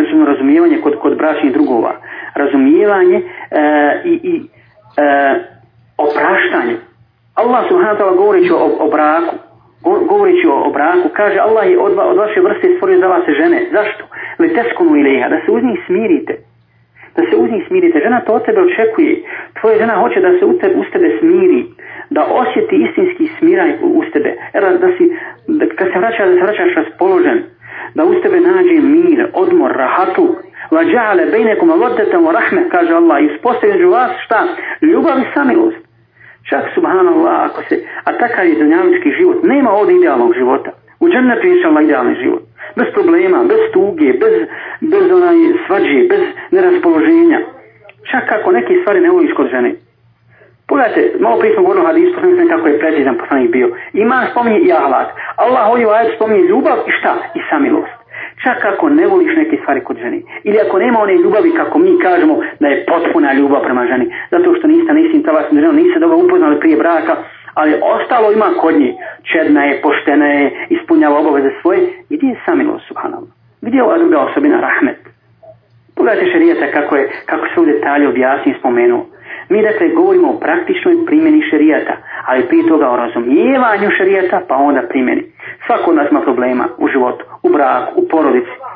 međusobno razumijevanje kod, kod bračnih drugova, razumijevanje e, i, i e, opraštanje. Allah subhanahu wa govoreći o, o braku, govoreći o, o, braku, kaže Allah je od, od vaše vrste stvorio za vas žene. Zašto? Le teskunu iliha, da se uz njih smirite. Da se uz njih smirite. Žena to od tebe očekuje. Tvoja žena hoće da se u tebe, uz smiri. Da osjeti istinski smiraj u tebe. da si, da, kad se vraća, da se da ustebe tebe nađe mir, odmor, rahatu, džale bejnekom voddetom o rahme, kaže Allah, ispostavlju vas šta? Ljubav i samilost. Čak subhanallah, ako se, a takav je dunjalički život, nema ovdje idealnog života. U džennetu je Allah idealni život. Bez problema, bez tuge, bez, bez onaj svađe, bez neraspoloženja. Čak ako neke stvari ne uviš kod žene. Pogledajte, malo prije smo govorili hadisu, kako je precizan poslanik bio. Iman spominje i ahlak. Allah ovdje u spominje ljubav i šta? I samilost. Čak ako ne voliš neke stvari kod ženi. Ili ako nema one ljubavi kako mi kažemo da je potpuna ljubav prema ženi. Zato što niste na istim talasnim ženom, niste dobro upoznali prije braka, ali ostalo ima kod njih, Čedna je, poštena je, ispunjava obaveze svoje. Gdje je samilo, subhanallah? Gdje je ova druga osobina, rahmet? Pogledajte šerijeta kako, je, kako se u detalju objasni spomenuo. Mi dakle govorimo o praktičnoj primjeni šerijata, ali prije toga o razumijevanju šerijata, pa onda primjeni svako nas ima problema u životu, u braku, u porodici,